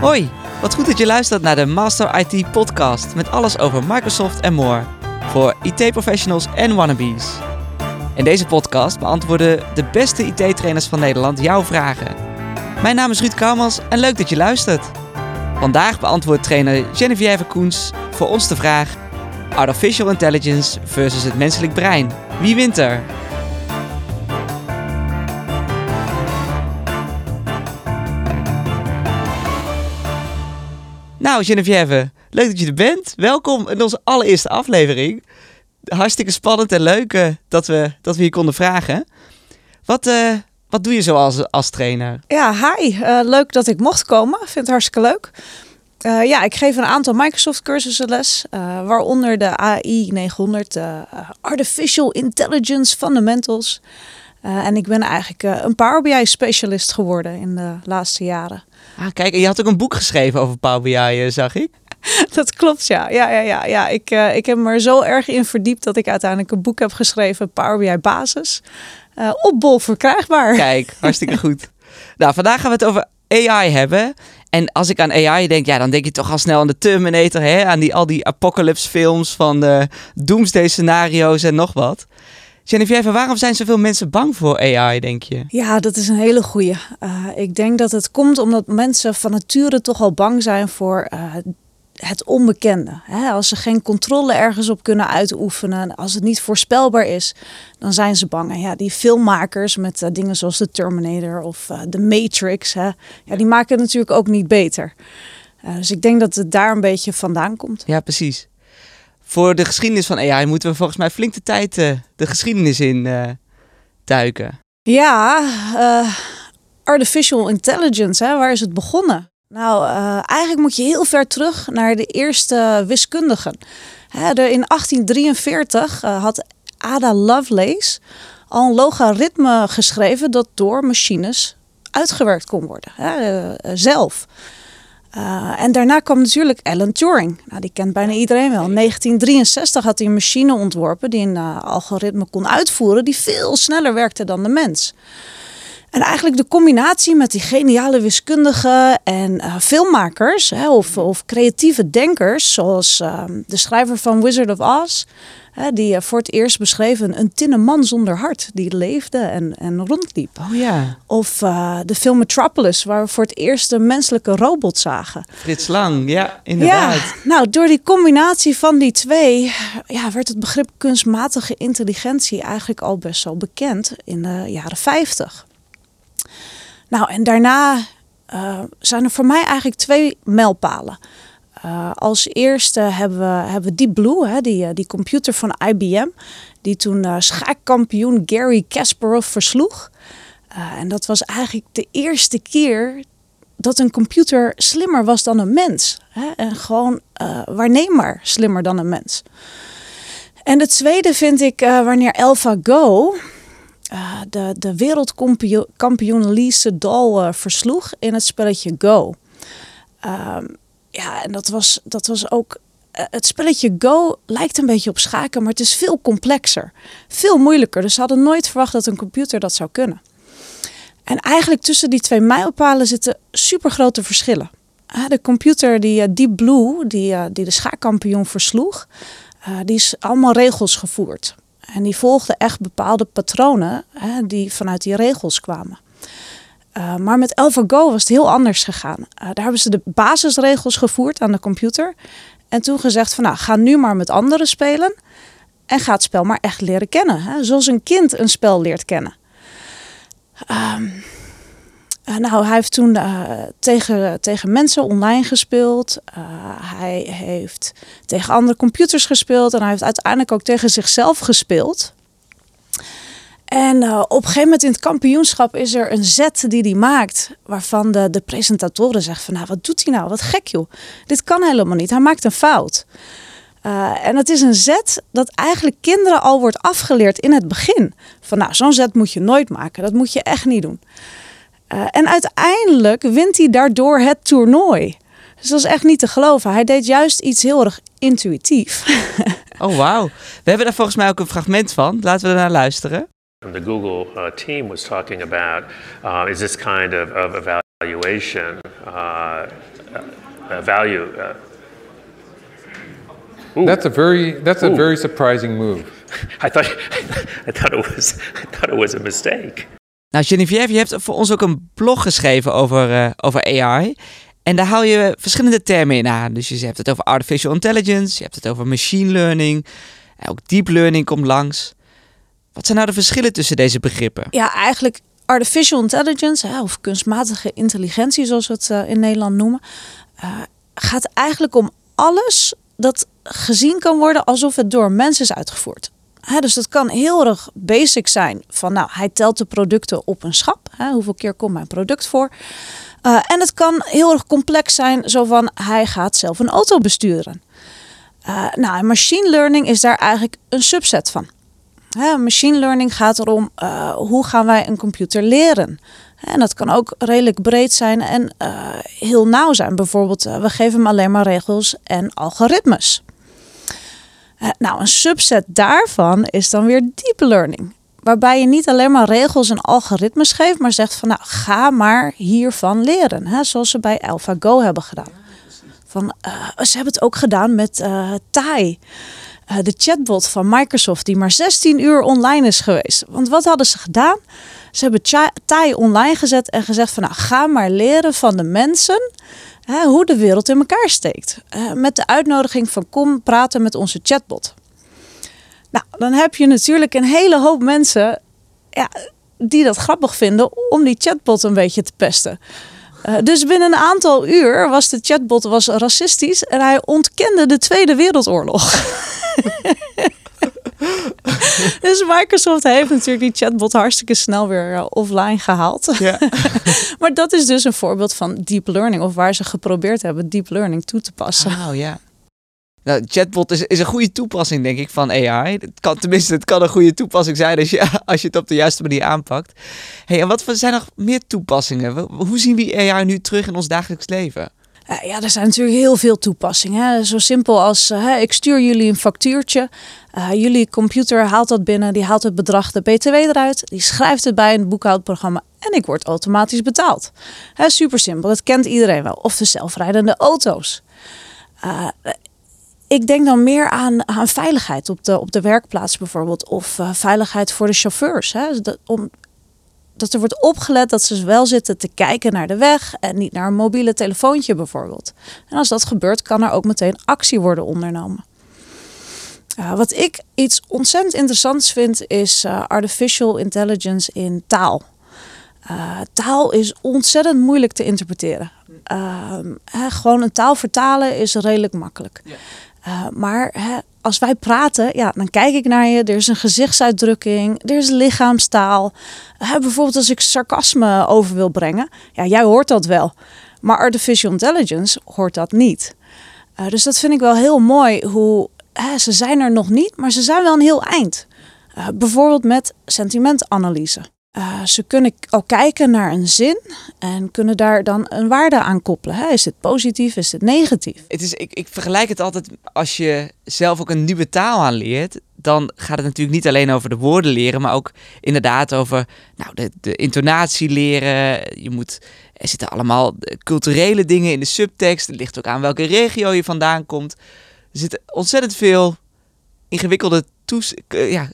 Hoi, wat goed dat je luistert naar de Master IT podcast met alles over Microsoft en more. Voor IT-professionals en wannabes. In deze podcast beantwoorden de beste IT-trainers van Nederland jouw vragen. Mijn naam is Ruud Kouwmans en leuk dat je luistert. Vandaag beantwoordt trainer Geneviève Koens voor ons de vraag... Artificial Intelligence versus het menselijk brein. Wie wint er? Nou, Geneviève, leuk dat je er bent. Welkom in onze allereerste aflevering. Hartstikke spannend en leuk uh, dat, we, dat we hier konden vragen. Wat, uh, wat doe je zo als, als trainer? Ja, hi. Uh, leuk dat ik mocht komen. Vind het hartstikke leuk. ja, ik geef een aantal Microsoft cursussen les, waaronder de AI 900, de Artificial Intelligence Fundamentals. En ik ben eigenlijk een Power BI specialist geworden in de laatste jaren. Ah, kijk, en je had ook een boek geschreven over Power BI, eh, zag ik. Dat klopt, ja. Ja, ja, ja, ja. Ik, ik heb me er zo erg in verdiept dat ik uiteindelijk een boek heb geschreven, Power BI Basis. Op bol verkrijgbaar. Kijk, hartstikke goed. Nou, vandaag gaan we het over AI hebben. En als ik aan AI denk, ja, dan denk je toch al snel aan de Terminator, hè? aan die, al die apocalypse films van de doomsday scenario's en nog wat. Geneviève, waarom zijn zoveel mensen bang voor AI, denk je? Ja, dat is een hele goeie. Uh, ik denk dat het komt omdat mensen van nature toch al bang zijn voor uh, het onbekende. Hè? Als ze geen controle ergens op kunnen uitoefenen, als het niet voorspelbaar is, dan zijn ze bang. En ja, die filmmakers met uh, dingen zoals de Terminator of de Matrix, hè? Ja, die maken het natuurlijk ook niet beter. dus ik denk dat het daar een beetje vandaan komt. Ja, precies voor de geschiedenis van AI moeten we volgens mij flink de tijd uh, de geschiedenis in uh, duiken. Ja, uh, artificial intelligence, hè, waar is het begonnen? Nou, eigenlijk moet je heel ver terug naar de eerste wiskundigen. Hè, in 1843 had Ada Lovelace al een logaritme geschreven dat door machines uitgewerkt kon worden, hè, zelf. Uh, en daarna kwam natuurlijk Alan Turing. Nou, die kent bijna iedereen wel. In 1963 had hij een machine ontworpen die een uh, algoritme kon uitvoeren die veel sneller werkte dan de mens. En eigenlijk de combinatie met die geniale wiskundigen en uh, filmmakers hè, of, of, creatieve denkers, zoals ehm, de schrijver van Wizard of Oz, die eh, voor het eerst beschreven een tinnen man zonder hart die leefde en, en rondliep. Oh ja. Of uh, de film Metropolis, waar we voor het eerst een menselijke robot zagen. Frits Lang, ja, inderdaad. Ja, nou, door die combinatie van die twee ja, werd het begrip kunstmatige intelligentie eigenlijk al best wel bekend in de jaren 50. Nou, en daarna uh, zijn er voor mij eigenlijk twee mijlpalen. Uh, als eerste hebben we, hebben Deep Blue, hè, die, eh, die computer van IBM, die toen uh, schaakkampioen Gary Kasparov versloeg. en dat was eigenlijk de eerste keer dat een computer slimmer was dan een mens. Hè, en gewoon waarneembaar slimmer dan een mens. En de tweede vind ik wanneer AlphaGo de, de wereldkampioen Lee Sedol versloeg in het spelletje Go. Um, ja, en dat was, dat was ook. Eh, het spelletje Go lijkt een beetje op schaken, maar het is veel complexer. Veel moeilijker. Dus ze hadden nooit verwacht dat een computer dat zou kunnen. En eigenlijk tussen die twee mijlpalen zitten supergrote verschillen. De computer die uh, Deep Blue, die, uh, die de schaakkampioen versloeg, die is allemaal regels gevoerd. En die volgde echt bepaalde patronen die vanuit die regels kwamen. Uh, maar met AlphaGo was het heel anders gegaan. Uh, daar hebben ze de basisregels gevoerd aan de computer. En toen gezegd van nou, ga nu maar met anderen spelen. En ga het spel maar echt leren kennen. Hè? Zoals een kind een spel leert kennen. Um, nou, hij heeft toen tegen, tegen mensen online gespeeld. hij heeft tegen andere computers gespeeld. En hij heeft uiteindelijk ook tegen zichzelf gespeeld. En uh, op een gegeven moment in het kampioenschap is er een zet die hij maakt. Waarvan de, de presentatoren zeggen van nou wat doet hij nou? Wat gek joh. Dit kan helemaal niet. Hij maakt een fout. Uh, en het is een zet dat eigenlijk kinderen al wordt afgeleerd in het begin. Van nou zo'n zet moet je nooit maken. Dat moet je echt niet doen. Uh, en uiteindelijk wint hij daardoor het toernooi. Dus dat is echt niet te geloven. Hij deed juist iets heel erg intuïtief. oh wauw. We hebben daar volgens mij ook een fragment van. Laten we naar luisteren. The Google uh, team was talking about uh, is this kind of, of evaluation uh, uh, value. Uh, That's a very that's a very surprising move. I thought I thought it was I thought it was a mistake. Nou, Geneviève, je hebt voor ons ook een blog geschreven over, eh, over AI. En daar haal je verschillende termen in aan. Dus je hebt het over artificial intelligence, je hebt het over machine learning, en ook deep learning komt langs. Wat zijn nou de verschillen tussen deze begrippen? Ja, eigenlijk artificial intelligence, of kunstmatige intelligentie zoals we het eh, in Nederland noemen, eh, gaat eigenlijk om alles dat gezien kan worden alsof het door een mens is uitgevoerd. Dus dat kan heel erg basic zijn van nou, hij telt de producten op een schap. Hoeveel keer komt mijn product voor? Eh, en het kan heel erg complex zijn, zo van hij gaat zelf een auto besturen. Nou, machine learning is daar eigenlijk een subset van. Machine learning gaat erom eh, hoe gaan wij een computer leren. En dat kan ook redelijk breed zijn en eh, heel nauw zijn. Bijvoorbeeld, eh, we geven hem alleen maar regels en algoritmes. Nou, een subset daarvan is dan weer deep learning. Waarbij je niet alleen maar regels en algoritmes geeft, maar zegt van nou, ga maar hiervan leren. Zoals ze bij AlphaGo hebben gedaan. Van, ze hebben het ook gedaan met Tai. Eh, de chatbot van Microsoft, die maar 16 uur online is geweest. Want wat hadden ze gedaan? Ze hebben Tai online gezet en gezegd van nou, ga maar leren van de mensen hè, hoe de wereld in elkaar steekt. Eh, met de uitnodiging van kom praten met onze chatbot. Nou, dan heb je natuurlijk een hele hoop mensen ja, die dat grappig vinden om die chatbot een beetje te pesten. Eh, dus binnen een aantal uur was de chatbot was racistisch en hij ontkende de Tweede Wereldoorlog. dus Microsoft heeft natuurlijk die chatbot hartstikke snel weer eh, offline gehaald. Ja. maar dat is dus een voorbeeld van deep learning, of waar ze geprobeerd hebben deep learning toe te passen. Oh ja. Nou, chatbot is, is een goede toepassing, denk ik, van AI. Het kan, tenminste, het kan een goede toepassing zijn als je, als je het op de juiste manier aanpakt. Hey, en wat zijn nog meer toepassingen? Hoe zien we AI nu terug in ons dagelijks leven? Eh, ja, er zijn natuurlijk heel veel toepassingen. Hè. Zo simpel als eh, hè, ik stuur jullie een factuurtje. Eh, jullie computer haalt dat binnen, die haalt het bedrag de BTW eruit, die schrijft het bij een boekhoudprogramma en ik word automatisch betaald. Hè, super simpel, dat kent iedereen wel. Of de zelfrijdende auto's. Ik denk dan meer aan, aan veiligheid op de, op de werkplaats bijvoorbeeld. Of veiligheid voor de chauffeurs. Hè. Om, dat er wordt opgelet dat ze wel zitten te kijken naar de weg en niet naar een mobiele telefoontje bijvoorbeeld. En als dat gebeurt, kan er ook meteen actie worden ondernomen. Wat ik iets ontzettend interessants vind, is uh, artificial intelligence in taal. Uh, taal is ontzettend moeilijk te interpreteren. Hè, gewoon een taal vertalen is redelijk makkelijk. Uh, maar hè, als wij praten, ja, dan kijk ik naar je. Er is een gezichtsuitdrukking, er is lichaamstaal. Hè, bijvoorbeeld als ik sarcasme over wil brengen, ja, jij hoort dat wel. Maar artificial intelligence hoort dat niet. Uh, dus dat vind ik wel heel mooi. Hoe ze zijn er nog niet, maar ze zijn wel een heel eind. Bijvoorbeeld met sentimentanalyse. Uh, ze kunnen al kijken naar een zin en kunnen daar dan een waarde aan koppelen. Hè? Is dit positief, is dit negatief? Het is, ik, ik vergelijk het altijd als je zelf ook een nieuwe taal aanleert. Dan gaat het natuurlijk niet alleen over de woorden leren, maar ook inderdaad over nou, de, de intonatie leren. Je moet, er zitten allemaal culturele dingen in de subtekst. Het ligt ook aan welke regio je vandaan komt. Er zitten ontzettend veel ingewikkelde toes, ja,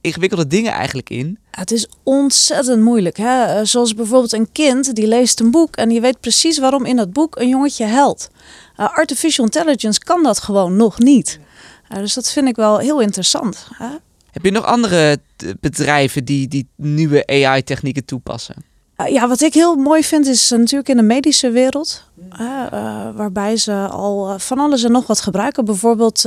ingewikkelde dingen eigenlijk in. Het is ontzettend moeilijk. Hè? Zoals bijvoorbeeld een kind die leest een boek en die weet precies waarom in dat boek een jongetje helpt. Uh, artificial intelligence kan dat gewoon nog niet. Uh, dus dat vind ik wel heel interessant. Hè? Heb je nog andere bedrijven die, die nieuwe AI-technieken toepassen? Uh, ja, wat ik heel mooi vind is natuurlijk in de medische wereld. waarbij ze al van alles en nog wat gebruiken. Bijvoorbeeld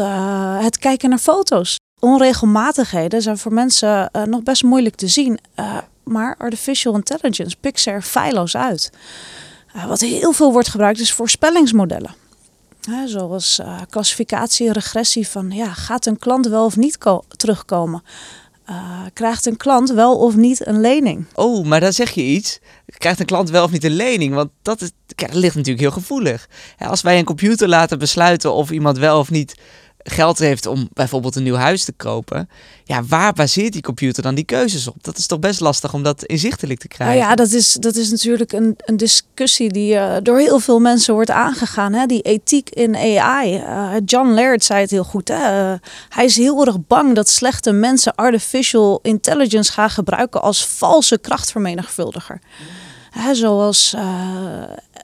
het kijken naar foto's onregelmatigheden zijn voor mensen uh, nog best moeilijk te zien. Uh, maar artificial intelligence pikt er feilloos uit. Uh, wat heel veel wordt gebruikt is voorspellingsmodellen. zoals klassificatie regressie van ja, gaat een klant wel of niet terugkomen? krijgt een klant wel of niet een lening? Oh, maar dan zeg je iets. Krijgt een klant wel of niet een lening? Want dat, is, ja, dat ligt natuurlijk heel gevoelig. als wij een computer laten besluiten of iemand wel of niet geld heeft om bijvoorbeeld een nieuw huis te kopen, ja, waar baseert die computer dan die keuzes op? Dat is toch best lastig om dat inzichtelijk te Nou krijgen. ja, dat is, dat is natuurlijk een, een discussie die eh, door heel veel mensen wordt aangegaan. Hè? Die ethiek in AI. Eh, John Laird zei het heel goed. Hè? Eh, hij is heel erg bang dat slechte mensen artificial intelligence gaan gebruiken als valse krachtvermenigvuldiger. Hè, zoals eh,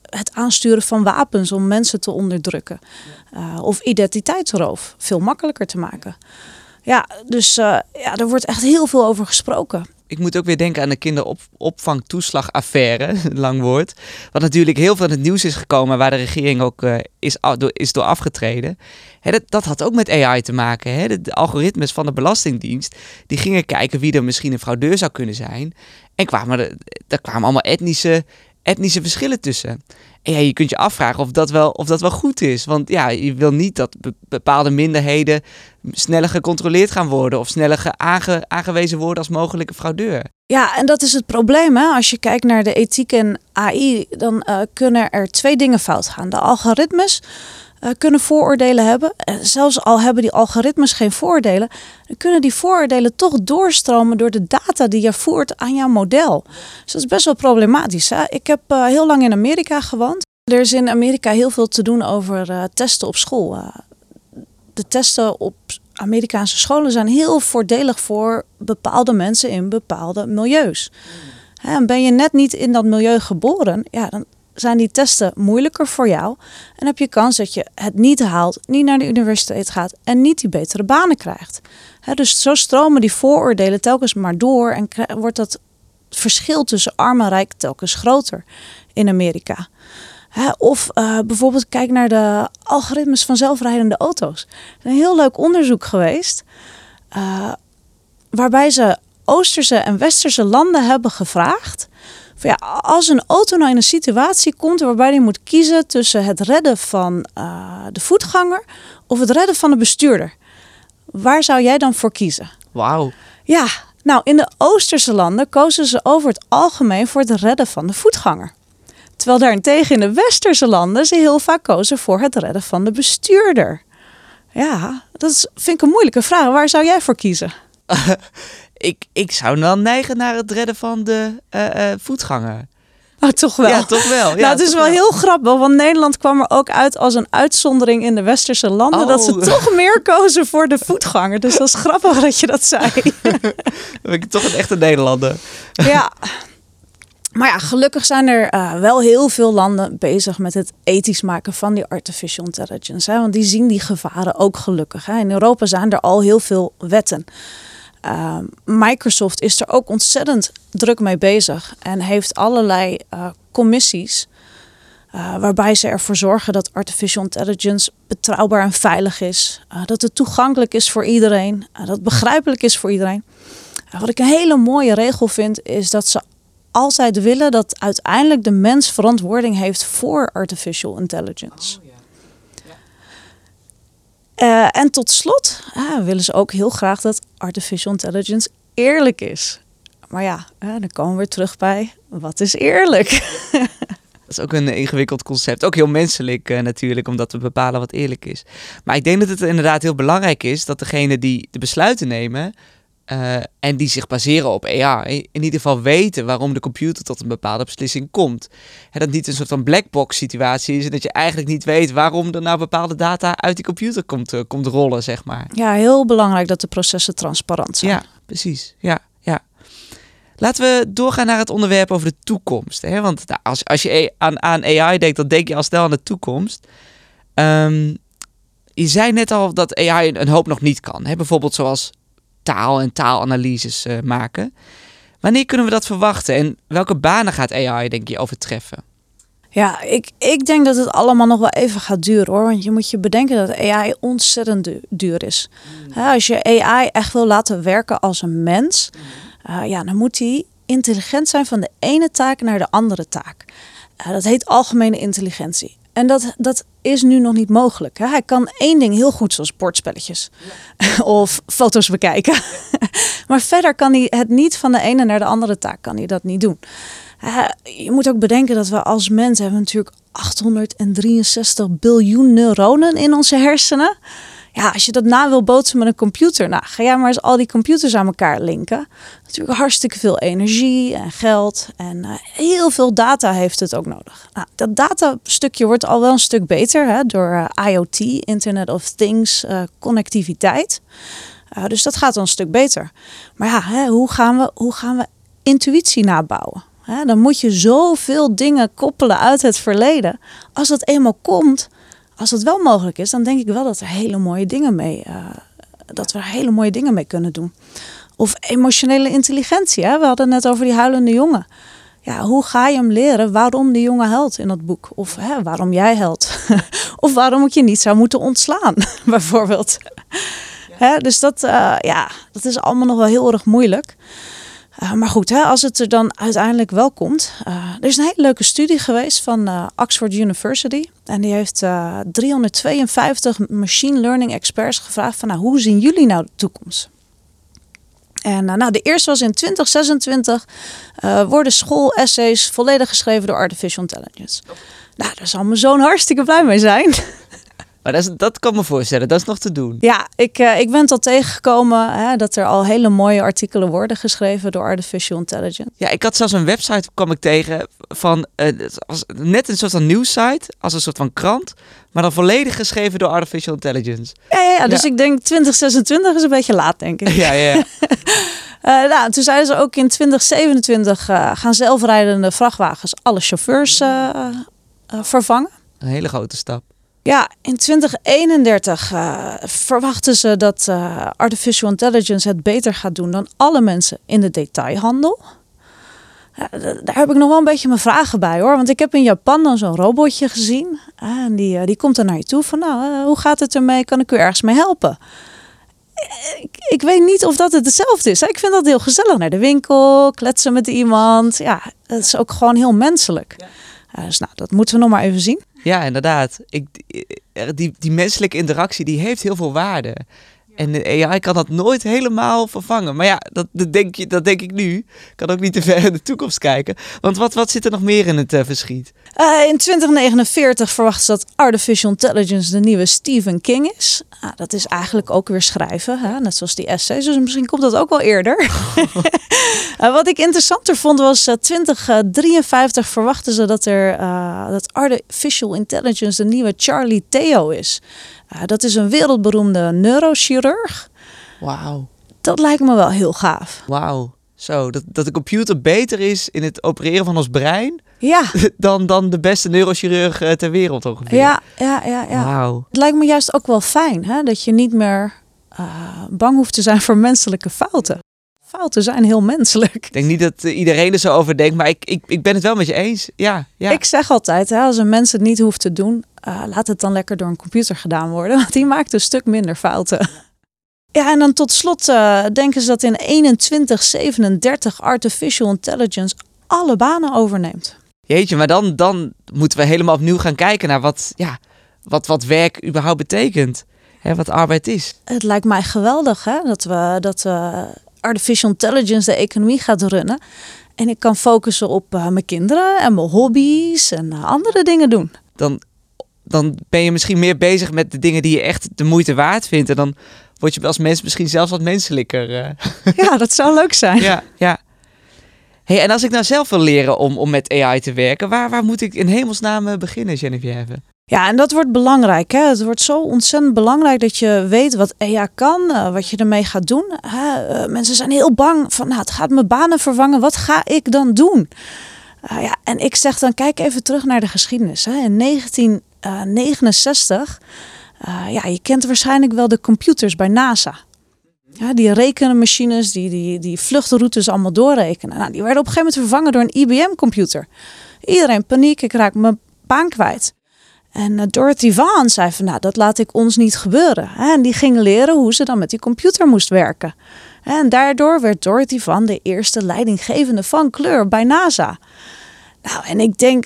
het aansturen van wapens om mensen te onderdrukken. Eh, of identiteitsroof. Veel makkelijker te maken. Ja, dus eh, ja, er wordt echt heel veel over gesproken. Ik moet ook weer denken aan de kinderopvangtoeslagaffaire, lang woord. Wat natuurlijk heel veel in het nieuws is gekomen, waar de regering ook is, door, is door afgetreden. Hè, dat, dat had ook met AI te maken. Hè? De, de algoritmes van de Belastingdienst, die gingen kijken wie er misschien een fraudeur zou kunnen zijn. En kwamen er, daar kwamen allemaal etnische, etnische verschillen tussen. En ja, je kunt je afvragen of dat wel, of dat wel goed is. Want ja, je wil niet dat be- bepaalde minderheden sneller gecontroleerd gaan worden of sneller ge- aange- aangewezen worden als mogelijke fraudeur. Ja, en dat is het probleem. Hè? Als je kijkt naar de ethiek en AI, dan eh, kunnen er twee dingen fout gaan. De algoritmes eh, kunnen vooroordelen hebben. En zelfs al hebben die algoritmes geen vooroordelen, dan kunnen die vooroordelen toch doorstromen door de data die je voert aan jouw model. Dus dat is best wel problematisch. Hè? Ik heb eh, heel lang in Amerika gewoond. Er is in Amerika heel veel te doen over eh, testen op school. De testen op Amerikaanse scholen zijn heel voordelig voor bepaalde mensen in bepaalde milieus. En ben je net niet in dat milieu geboren, ja, dan zijn die testen moeilijker voor jou. En heb je kans dat je het niet haalt, niet naar de universiteit gaat en niet die betere banen krijgt. Dus zo stromen die vooroordelen telkens maar door en wordt dat verschil tussen arm en rijk telkens groter in Amerika. Of eh, bijvoorbeeld kijk naar de algoritmes van zelfrijdende auto's. Een heel leuk onderzoek geweest. eh, waarbij ze Oosterse en Westerse landen hebben gevraagd. Van ja, als een auto nou in een situatie komt waarbij hij moet kiezen tussen het redden van eh, de voetganger of het redden van de bestuurder. Waar zou jij dan voor kiezen? Wauw. Ja, nou in de Oosterse landen kozen ze over het algemeen voor het redden van de voetganger. Terwijl daarentegen in de Westerse landen ze heel vaak kozen voor het redden van de bestuurder. Ja, dat is, vind ik een moeilijke vraag. Waar zou jij voor kiezen? Ik, ik zou dan neigen naar het redden van de eh, eh, voetganger. Oh, toch wel. Ja, toch wel. Ja, nou, het is wel heel grappig, want Nederland kwam er ook uit als een uitzondering in de westerse landen. Dat ze Oh. toch meer kozen voor de voetganger. Dus dat is grappig dat je dat zei. Dan ben ik toch een echte Nederlander. ja. Maar ja, gelukkig zijn er eh, wel heel veel landen bezig met het ethisch maken van die artificial intelligence. Hè? Want die zien die gevaren ook gelukkig. Hè? In Europa zijn er al heel veel wetten. Ehm, Microsoft is er ook ontzettend druk mee bezig en heeft allerlei eh, commissies. eh, waarbij ze ervoor zorgen dat artificial intelligence betrouwbaar en veilig is. eh, dat het toegankelijk is voor iedereen. dat het begrijpelijk is voor iedereen. Wat ik een hele mooie regel vind, is dat ze altijd willen dat uiteindelijk de mens verantwoording heeft voor artificial intelligence. Eh, en tot slot eh, willen ze ook heel graag dat artificial intelligence eerlijk is. Maar ja, eh, dan komen we weer terug bij wat is eerlijk? Dat is ook een ingewikkeld concept. Ook heel menselijk eh, natuurlijk, om dat te bepalen wat eerlijk is. Maar ik denk dat het inderdaad heel belangrijk is dat degene die de besluiten nemen eh, en die zich baseren op AI, in ieder geval weten waarom de computer tot een bepaalde beslissing komt. Hè, dat het niet een soort van blackbox situatie is en dat je eigenlijk niet weet waarom er nou bepaalde data uit die computer komt, eh, komt rollen, zeg maar. Ja, heel belangrijk dat de processen transparant zijn. Ja, precies. Ja, ja. Laten we doorgaan naar het onderwerp over de toekomst. Hè? Want nou, als, als je aan, aan AI denkt, dan denk je al snel aan de toekomst. Ehm, je zei net al dat AI een, een hoop nog niet kan. Hè? Bijvoorbeeld zoals taal en taalanalyses eh, maken. Wanneer kunnen we dat verwachten? En welke banen gaat AI, denk je, overtreffen? Ja, ik, ik denk dat het allemaal nog wel even gaat duren hoor. Want je moet je bedenken dat AI ontzettend du- duur is. Hè, als je AI echt wil laten werken als een mens, eh, ja, dan moet hij intelligent zijn van de ene taak naar de andere taak. Eh, dat heet algemene intelligentie. En dat, dat is nu nog niet mogelijk. Hè. Hij kan één ding heel goed, zoals bordspelletjes of foto's bekijken. maar verder kan hij het niet van de ene naar de andere taak kan hij dat niet doen. Je moet ook bedenken dat we als mens hebben natuurlijk 863 biljoen neuronen in onze hersenen. Ja, als je dat na wil bootsen met een computer, nou, ga jij maar eens al die computers aan elkaar linken. Natuurlijk hartstikke veel energie en geld en eh, heel veel data heeft het ook nodig. Nou, dat datastukje wordt al wel een stuk beter hè, door eh, IoT, Internet of Things, eh, connectiviteit. Dus dat gaat dan een stuk beter. Maar ja, hè, hoe, gaan we, hoe gaan we intuïtie nabouwen? Hè, dan moet je zoveel dingen koppelen uit het verleden. Als dat eenmaal komt, als het wel mogelijk is, dan denk ik wel dat er hele mooie dingen mee, uh, dat we er hele mooie dingen mee kunnen doen. Of emotionele intelligentie. Hè? We hadden het net over die huilende jongen. Ja, hoe ga je hem leren waarom die jongen huilt in dat boek? Of hè, waarom jij huilt? of waarom ik je niet zou moeten ontslaan, bijvoorbeeld. Hè? Dus dat, uh, ja, dat is allemaal nog wel heel erg moeilijk. Uh, maar goed, hè, als het er dan uiteindelijk wel komt. Uh, er is een hele leuke studie geweest van uh, Oxford University. En die heeft 352 machine learning experts gevraagd van nou, hoe zien jullie nou de toekomst? En nou, de eerste was in 2026 worden schoolessays volledig geschreven door artificial intelligence. Nou, daar zal mijn zoon hartstikke blij mee zijn. Maar dat, is, dat kan me voorstellen, dat is nog te doen. Ja, ik, uh, ik ben het al tegengekomen hè, dat er al hele mooie artikelen worden geschreven door artificial intelligence. Ja, ik had zelfs een website kwam ik tegen van uh, als, net een soort van nieuwssite, als een soort van krant, maar dan volledig geschreven door artificial intelligence. Ja, ja, ja dus ik denk 2026 is een beetje laat, denk ik. Ja, ja. uh, nou, toen zeiden ze ook in 2027 gaan zelfrijdende vrachtwagens alle chauffeurs vervangen. Een hele grote stap. Ja, in 2031 uh, verwachten ze dat uh, artificial intelligence het beter gaat doen dan alle mensen in de detailhandel. Uh, daar heb ik nog wel een beetje mijn vragen bij hoor. Want ik heb in Japan dan zo'n robotje gezien. en die, die komt er naar je toe van nou, hoe gaat het ermee? Kan ik u ergens mee helpen? Ik, ik, weet niet of dat het hetzelfde is. Ik vind dat heel gezellig. Naar de winkel, kletsen met iemand. Ja, het is ook gewoon heel menselijk. Ja. dus nou, dat moeten we nog maar even zien. Ja, inderdaad. Ik, die, die menselijke interactie die heeft heel veel waarde. En de AI kan dat nooit helemaal vervangen. Maar ja, dat, dat, denk, je, dat denk ik nu. Ik kan ook niet te ver in de toekomst kijken. Want wat, wat zit er nog meer in het uh, verschiet? Uh, in 2049 verwacht ze dat artificial intelligence de nieuwe Stephen King is. Ah, dat is eigenlijk ook weer schrijven, hè? net zoals die essays. Dus misschien komt dat ook wel eerder. uh, wat ik interessanter vond was 2053 verwachten ze dat, er, dat artificial intelligence de nieuwe Charlie Theo is. Uh, dat is een wereldberoemde neurochirurg. Wauw. Dat lijkt me wel heel gaaf. Wauw. Zo, dat, dat de computer beter is in het opereren van ons brein ja. dan, dan de beste neurochirurg uh, ter wereld ongeveer. Ja, ja, ja. ja. Wauw. Het lijkt me juist ook wel fijn hè? dat je niet meer uh, bang hoeft te zijn voor menselijke fouten. Fouten zijn heel menselijk. Ik denk niet dat iedereen er zo over denkt, maar ik, ik, ik ben het wel met je eens. Ja, ja. Ik zeg altijd, hè, als een mens het niet hoeft te doen, uh, laat het dan lekker door een computer gedaan worden. Want die maakt een stuk minder fouten. Ja, en dan tot slot uh, denken ze dat in 2137 artificial intelligence alle banen overneemt. Jeetje, maar dan, dan moeten we helemaal opnieuw gaan kijken naar wat, ja, wat, wat werk überhaupt betekent. Hè, wat arbeid is. Het lijkt mij geweldig hè, dat we, dat we artificial intelligence de economie gaat runnen. En ik kan focussen op uh, mijn kinderen en mijn hobby's en uh, andere dingen doen. Dan, dan ben je misschien meer bezig met de dingen die je echt de moeite waard vindt. En dan word je als mens misschien zelfs wat menselijker. Uh. Ja, dat zou leuk zijn. Ja, ja. Hey, en als ik nou zelf wil leren om, om met AI te werken, waar, waar moet ik in hemelsnaam beginnen, Geneviève? Ja, en dat wordt belangrijk. Hè? Het wordt zo ontzettend belangrijk dat je weet wat AI kan, uh, wat je ermee gaat doen. Uh, mensen zijn heel bang van, nou, het gaat mijn banen vervangen. Wat ga ik dan doen? Uh, ja, en ik zeg dan, kijk even terug naar de geschiedenis. Hè? In 1969, ja, je kent waarschijnlijk wel de computers bij NASA. Ja, die rekenmachines, die, die, die vluchtroutes allemaal doorrekenen. Nou, die werden op een gegeven moment vervangen door een IBM-computer. Iedereen paniek, ik raak mijn baan kwijt. En uh, Dorothy Vaughan zei van, nou, dat laat ik ons niet gebeuren. En die ging leren hoe ze dan met die computer moest werken. En daardoor werd Dorothy Vaughan de eerste leidinggevende van kleur bij NASA. Nou, en ik denk,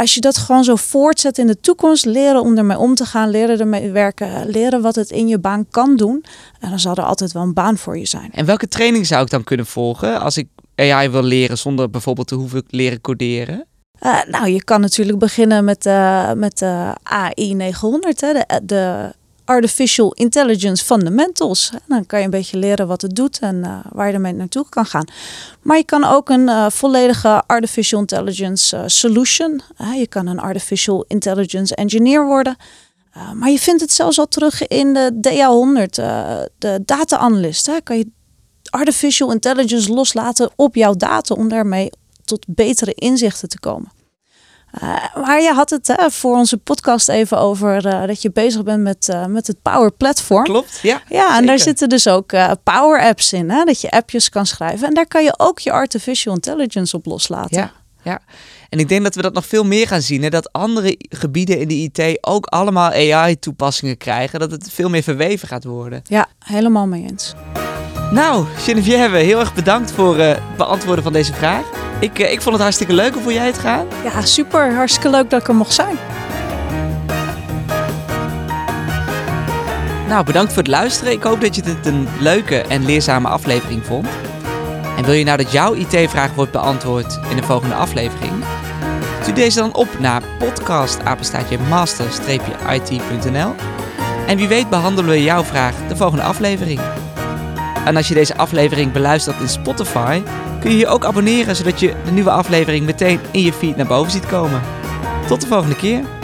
als je dat gewoon zo voortzet in de toekomst, leren om ermee om te gaan, leren ermee werken, leren wat het in je baan kan doen, en dan zal er altijd wel een baan voor je zijn. En welke training zou ik dan kunnen volgen als ik AI wil leren zonder bijvoorbeeld te hoeven leren coderen? Uh, nou, je kan natuurlijk beginnen met, uh, met de AI 900, hè, de, de Artificial Intelligence Fundamentals. Dan kan je een beetje leren wat het doet en uh, waar je ermee naartoe kan gaan. Maar je kan ook een uh, volledige Artificial Intelligence uh, Solution. je kan een Artificial Intelligence Engineer worden. maar je vindt het zelfs al terug in de DA100, de data analyst. Kan je artificial intelligence loslaten op jouw data om daarmee tot betere inzichten te komen. Uh, maar je had het uh, voor onze podcast even over uh, dat je bezig bent met, met het Power Platform. Klopt, ja. Ja, en daar zitten dus ook Power Apps in, hè, dat je appjes kan schrijven. En daar kan je ook je artificial intelligence op loslaten. Ja, ja. En ik denk dat we dat nog veel meer gaan zien. Hè? Dat andere gebieden in de IT ook allemaal AI-toepassingen krijgen. Dat het veel meer verweven gaat worden. Ja, helemaal mee eens. Nou, Geneviève, heel erg bedankt voor het beantwoorden van deze vraag. Ik, ik vond het hartstikke leuk om voor jij te gaan. Ja, super. Hartstikke leuk dat ik er mocht zijn. Nou, bedankt voor het luisteren. Ik hoop dat je het een leuke en leerzame aflevering vond. En wil je nou dat jouw IT-vraag wordt beantwoord in de volgende aflevering? Stuur deze dan op naar podcast-master-it.nl En wie weet behandelen we jouw vraag de volgende aflevering. En als je deze aflevering beluistert in Spotify, kun je je ook abonneren zodat je de nieuwe aflevering meteen in je feed naar boven ziet komen. Tot de volgende keer.